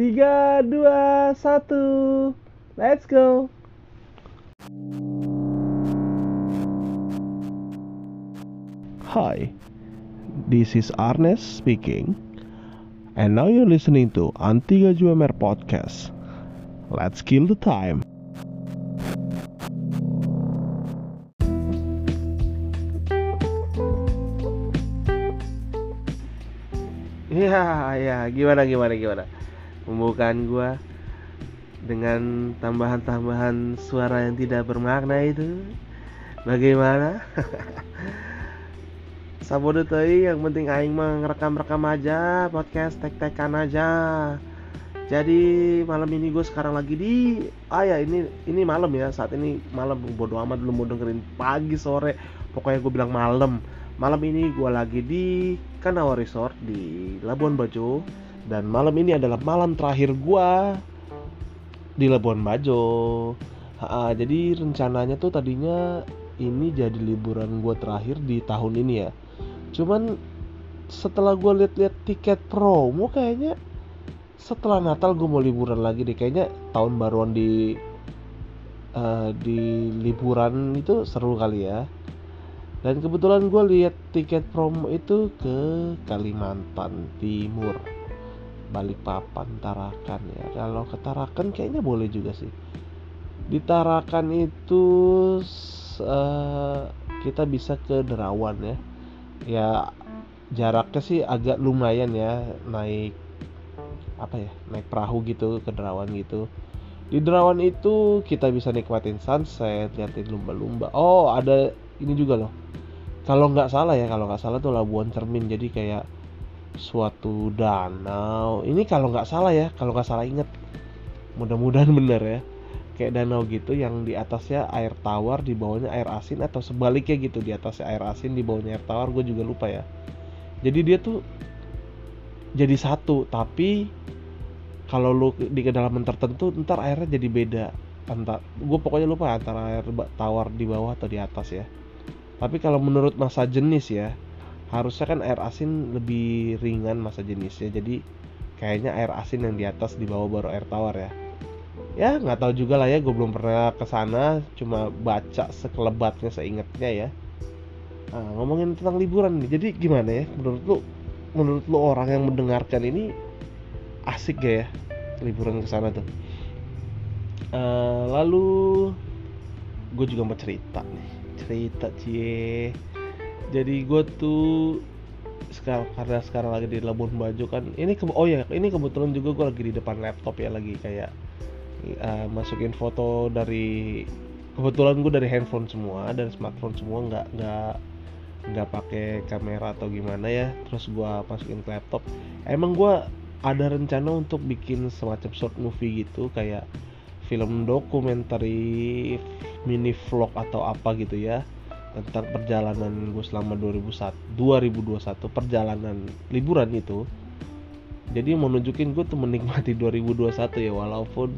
Tiga, dua, satu, let's go. Hi, this is Arnes speaking, and now you're listening to Antiga Juamer Podcast. Let's kill the time. Ya, ya, gimana, gimana, gimana? Pembukaan gua dengan tambahan-tambahan suara yang tidak bermakna itu, bagaimana? Sabodo teuing yang penting aing mah ngerekam-rekam aja, podcast tek-tekan aja. Jadi malam ini gue sekarang lagi di ah ya ini ini malam ya saat ini malam bodo amat belum mau dengerin pagi sore pokoknya gue bilang malam malam ini gue lagi di Kanawa Resort di Labuan Bajo dan malam ini adalah malam terakhir gue di Labuan Bajo. Ha, jadi rencananya tuh tadinya ini jadi liburan gue terakhir di tahun ini ya. Cuman setelah gue lihat-lihat tiket promo kayaknya setelah Natal gue mau liburan lagi deh. Kayaknya tahun baruan di uh, di liburan itu seru kali ya. Dan kebetulan gue lihat tiket promo itu ke Kalimantan Timur Balikpapan Tarakan ya. Kalau ke Tarakan kayaknya boleh juga sih. Di Tarakan itu uh, kita bisa ke Derawan ya. Ya jaraknya sih agak lumayan ya naik apa ya naik perahu gitu ke Derawan gitu. Di Derawan itu kita bisa nikmatin sunset liatin lumba-lumba. Oh ada ini juga loh. Kalau nggak salah ya kalau nggak salah tuh Labuan Cermin. Jadi kayak suatu danau. Ini kalau nggak salah ya kalau nggak salah inget mudah-mudahan bener ya. Kayak danau gitu yang di atasnya air tawar di bawahnya air asin atau sebaliknya gitu di atasnya air asin di bawahnya air tawar gue juga lupa ya. Jadi dia tuh jadi satu tapi kalau lu di kedalaman tertentu ntar airnya jadi beda. Antar gue pokoknya lupa antara air tawar di bawah atau di atas ya. Tapi kalau menurut masa jenis ya harusnya kan air asin lebih ringan masa jenisnya jadi kayaknya air asin yang di atas di bawah baru air tawar ya. Ya nggak tahu juga lah ya gue belum pernah ke sana cuma baca sekelebatnya seingatnya ya. Nah, ngomongin tentang liburan nih jadi gimana ya menurut lu menurut lu orang yang mendengarkan ini asik gak ya liburan ke sana tuh? Uh, lalu gue juga mau cerita nih cerita cie jadi gue tuh sekarang karena sekarang lagi di Labuan Bajo kan ini ke, oh ya ini kebetulan juga gue lagi di depan laptop ya lagi kayak uh, masukin foto dari kebetulan gue dari handphone semua dari smartphone semua nggak nggak nggak pakai kamera atau gimana ya. Terus gue masukin ke laptop. Emang gue ada rencana untuk bikin semacam short movie gitu kayak film dokumenter mini vlog atau apa gitu ya tentang perjalanan gue selama 2001 2021 perjalanan liburan itu jadi mau nunjukin gue tuh menikmati 2021 ya walaupun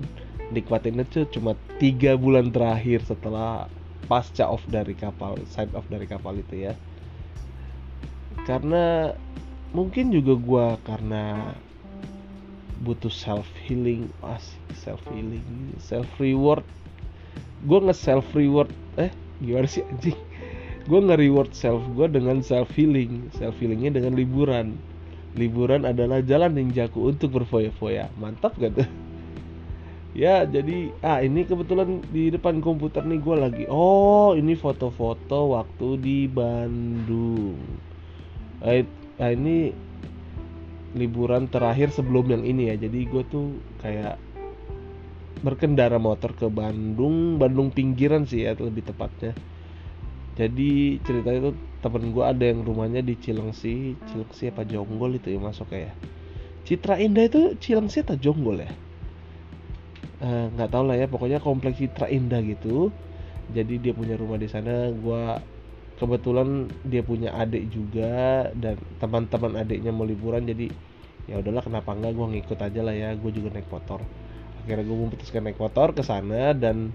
nikmatinnya tuh cuma tiga bulan terakhir setelah pasca off dari kapal side off dari kapal itu ya. Karena mungkin juga gue karena butuh self healing asik self healing self reward gue nge self reward eh gimana sih anjing gue nge reward self gue dengan self healing self healingnya dengan liburan. Liburan adalah jalan ninjaku untuk berfoya-foya. Mantap gak tuh? Ya jadi ah ini kebetulan di depan komputer nih gue lagi. Oh ini foto-foto waktu di Bandung. Nah ini liburan terakhir sebelum yang ini ya. Jadi gue tuh kayak berkendara motor ke Bandung Bandung pinggiran sih ya lebih tepatnya jadi ceritanya itu temen gue ada yang rumahnya di Cilengsi Cilengsi apa Jonggol itu ya masuk kayak Citra Indah itu Cilengsi atau Jonggol ya? Nggak uh, tahu lah ya pokoknya kompleks Citra Indah gitu. Jadi dia punya rumah di sana. Gue kebetulan dia punya adik juga dan teman-teman adiknya mau liburan. Jadi ya udahlah kenapa enggak gue ngikut aja lah ya. Gue juga naik motor. Akhirnya gue memutuskan naik motor ke sana dan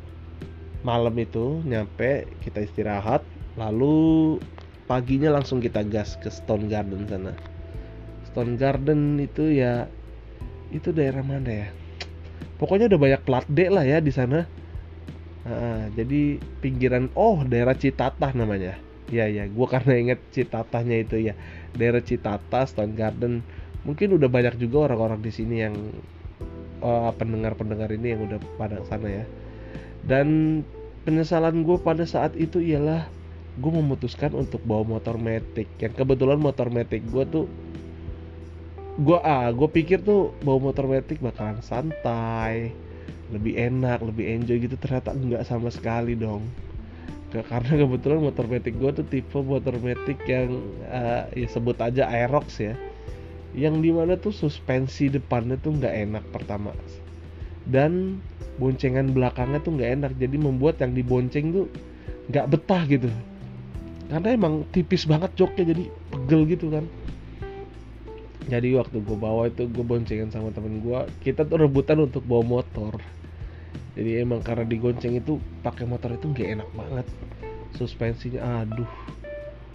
malam itu nyampe kita istirahat lalu paginya langsung kita gas ke Stone Garden sana. Stone Garden itu ya itu daerah mana ya? Pokoknya udah banyak plat D lah ya di sana. Nah, jadi pinggiran oh daerah Citatah namanya. Ya ya gue karena inget Citatahnya itu ya. Daerah Citatah Stone Garden. Mungkin udah banyak juga orang-orang di sini yang oh, pendengar-pendengar ini yang udah pada sana ya. Dan penyesalan gue pada saat itu ialah gue memutuskan untuk bawa motor metik. Yang kebetulan motor metik gue tuh gue ah gue pikir tuh bawa motor metik bakalan santai lebih enak lebih enjoy gitu. Ternyata enggak sama sekali dong. Karena kebetulan motor metik gue tuh tipe motor metik yang uh, ya sebut aja Aerox ya. Yang di mana tuh suspensi depannya tuh nggak enak pertama. Dan boncengan belakangnya tuh nggak enak. Jadi membuat yang dibonceng tuh nggak betah gitu. Karena emang tipis banget joknya jadi pegel gitu kan. Jadi waktu gue bawa itu gue boncengan sama temen gue kita tuh rebutan untuk bawa motor. Jadi emang karena digonceng itu pakai motor itu gak enak banget. Suspensinya aduh.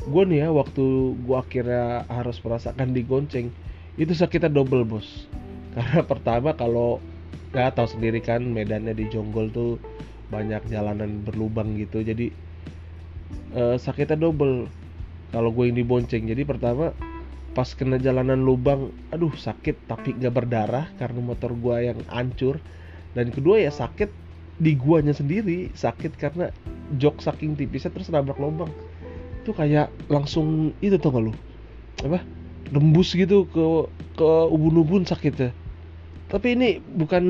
Gue nih ya waktu gue akhirnya harus merasakan digonceng itu sakitnya double bos. Karena pertama kalau nggak tahu sendiri kan medannya di Jonggol tuh banyak jalanan berlubang gitu. Jadi uh, sakitnya double kalau gue ini bonceng jadi pertama pas kena jalanan lubang aduh sakit tapi nggak berdarah karena motor gue yang hancur. Dan kedua ya sakit di guanya sendiri sakit karena jok saking tipisnya terus nabrak lubang. Itu kayak langsung itu tuh gak lu? Apa? Nembus gitu ke ke ubun-ubun sakitnya tapi ini bukan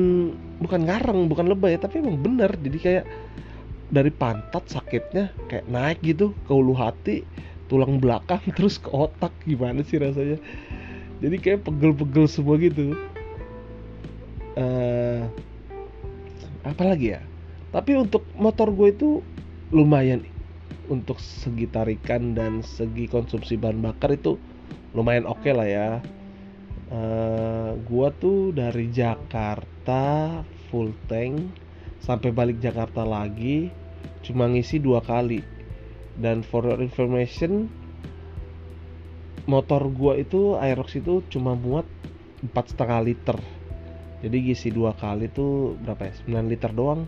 bukan ngarang bukan lebay tapi emang bener. Jadi kayak dari pantat sakitnya kayak naik gitu ke ulu hati tulang belakang terus ke otak. Gimana sih rasanya? Jadi kayak pegel-pegel semua gitu. Uh, apa lagi ya? Tapi untuk motor gue itu lumayan. Untuk segi tarikan dan segi konsumsi bahan bakar itu lumayan oke okay lah ya uh, gua tuh dari Jakarta full tank sampai balik Jakarta lagi cuma ngisi dua kali. Dan for your information motor gua itu Aerox itu cuma muat empat setengah liter. Jadi ngisi dua kali tuh berapa ya? 9 liter doang.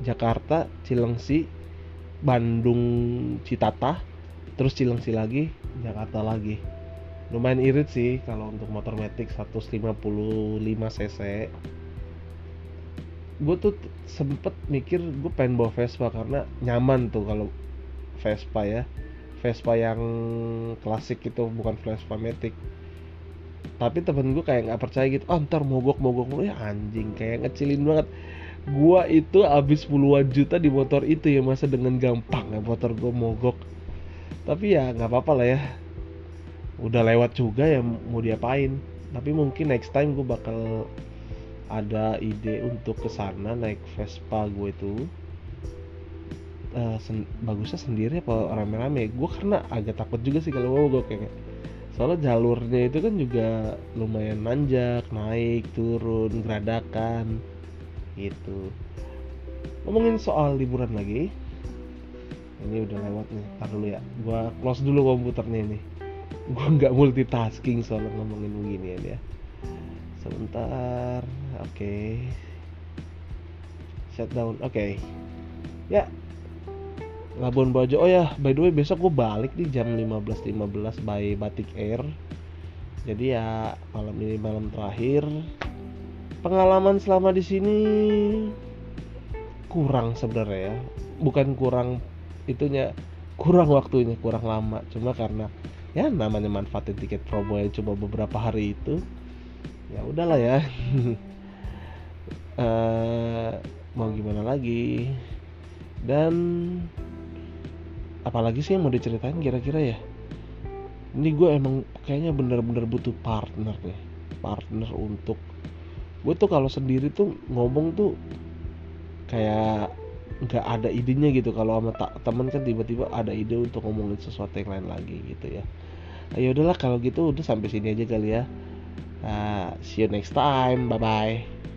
Jakarta Cilengsi Bandung Citata terus Cilengsi lagi Jakarta lagi lumayan irit sih kalau untuk motor metik 155 cc. Gue tuh sempet mikir gue pengen bawa Vespa karena nyaman tuh kalau Vespa ya. Vespa yang klasik itu bukan Vespa Matic. Tapi temen gue kayak nggak percaya gitu oh ntar mogok mogok lu ya anjing kayak ngecilin banget. Gue itu habis puluhan juta di motor itu ya masa dengan gampang ya motor gue mogok. Tapi ya nggak apa-apa lah ya udah lewat juga ya mau diapain. Tapi mungkin next time gue bakal ada ide untuk ke sana naik Vespa gue itu. Uh, sen bagusnya sendiri apa rame-rame? Gue karena agak takut juga sih kalau gue kayak soalnya jalurnya itu kan juga lumayan nanjak naik turun geradakan gitu. Ngomongin soal liburan lagi. Ini udah lewat nih tar dulu ya. Gue close dulu komputernya ini gue nggak multitasking soal ngomongin begini ya. Sebentar oke. Okay. shutdown oke. Okay. ya. Labuan Bajo oh ya by the way besok gue balik di jam 15.15 .15 by Batik Air. Jadi ya malam ini malam terakhir. Pengalaman selama di sini kurang sebenarnya ya. Bukan kurang itunya kurang waktunya kurang lama. Cuma karena ya namanya manfaatin tiket promo yang cuma beberapa hari itu ya udahlah ya. Uh, mau gimana lagi? Dan apalagi sih yang mau diceritain kira-kira ya? Ini gue emang kayaknya bener-bener butuh partner deh partner untuk gue tuh kalau sendiri tuh ngomong tuh kayak nggak ada idenya gitu. Kalau sama temen kan tiba-tiba ada ide untuk ngomongin sesuatu yang lain lagi gitu ya. Ayo udahlah kalau gitu udah sampai sini aja kali ya. Uh, see you next time. Bye bye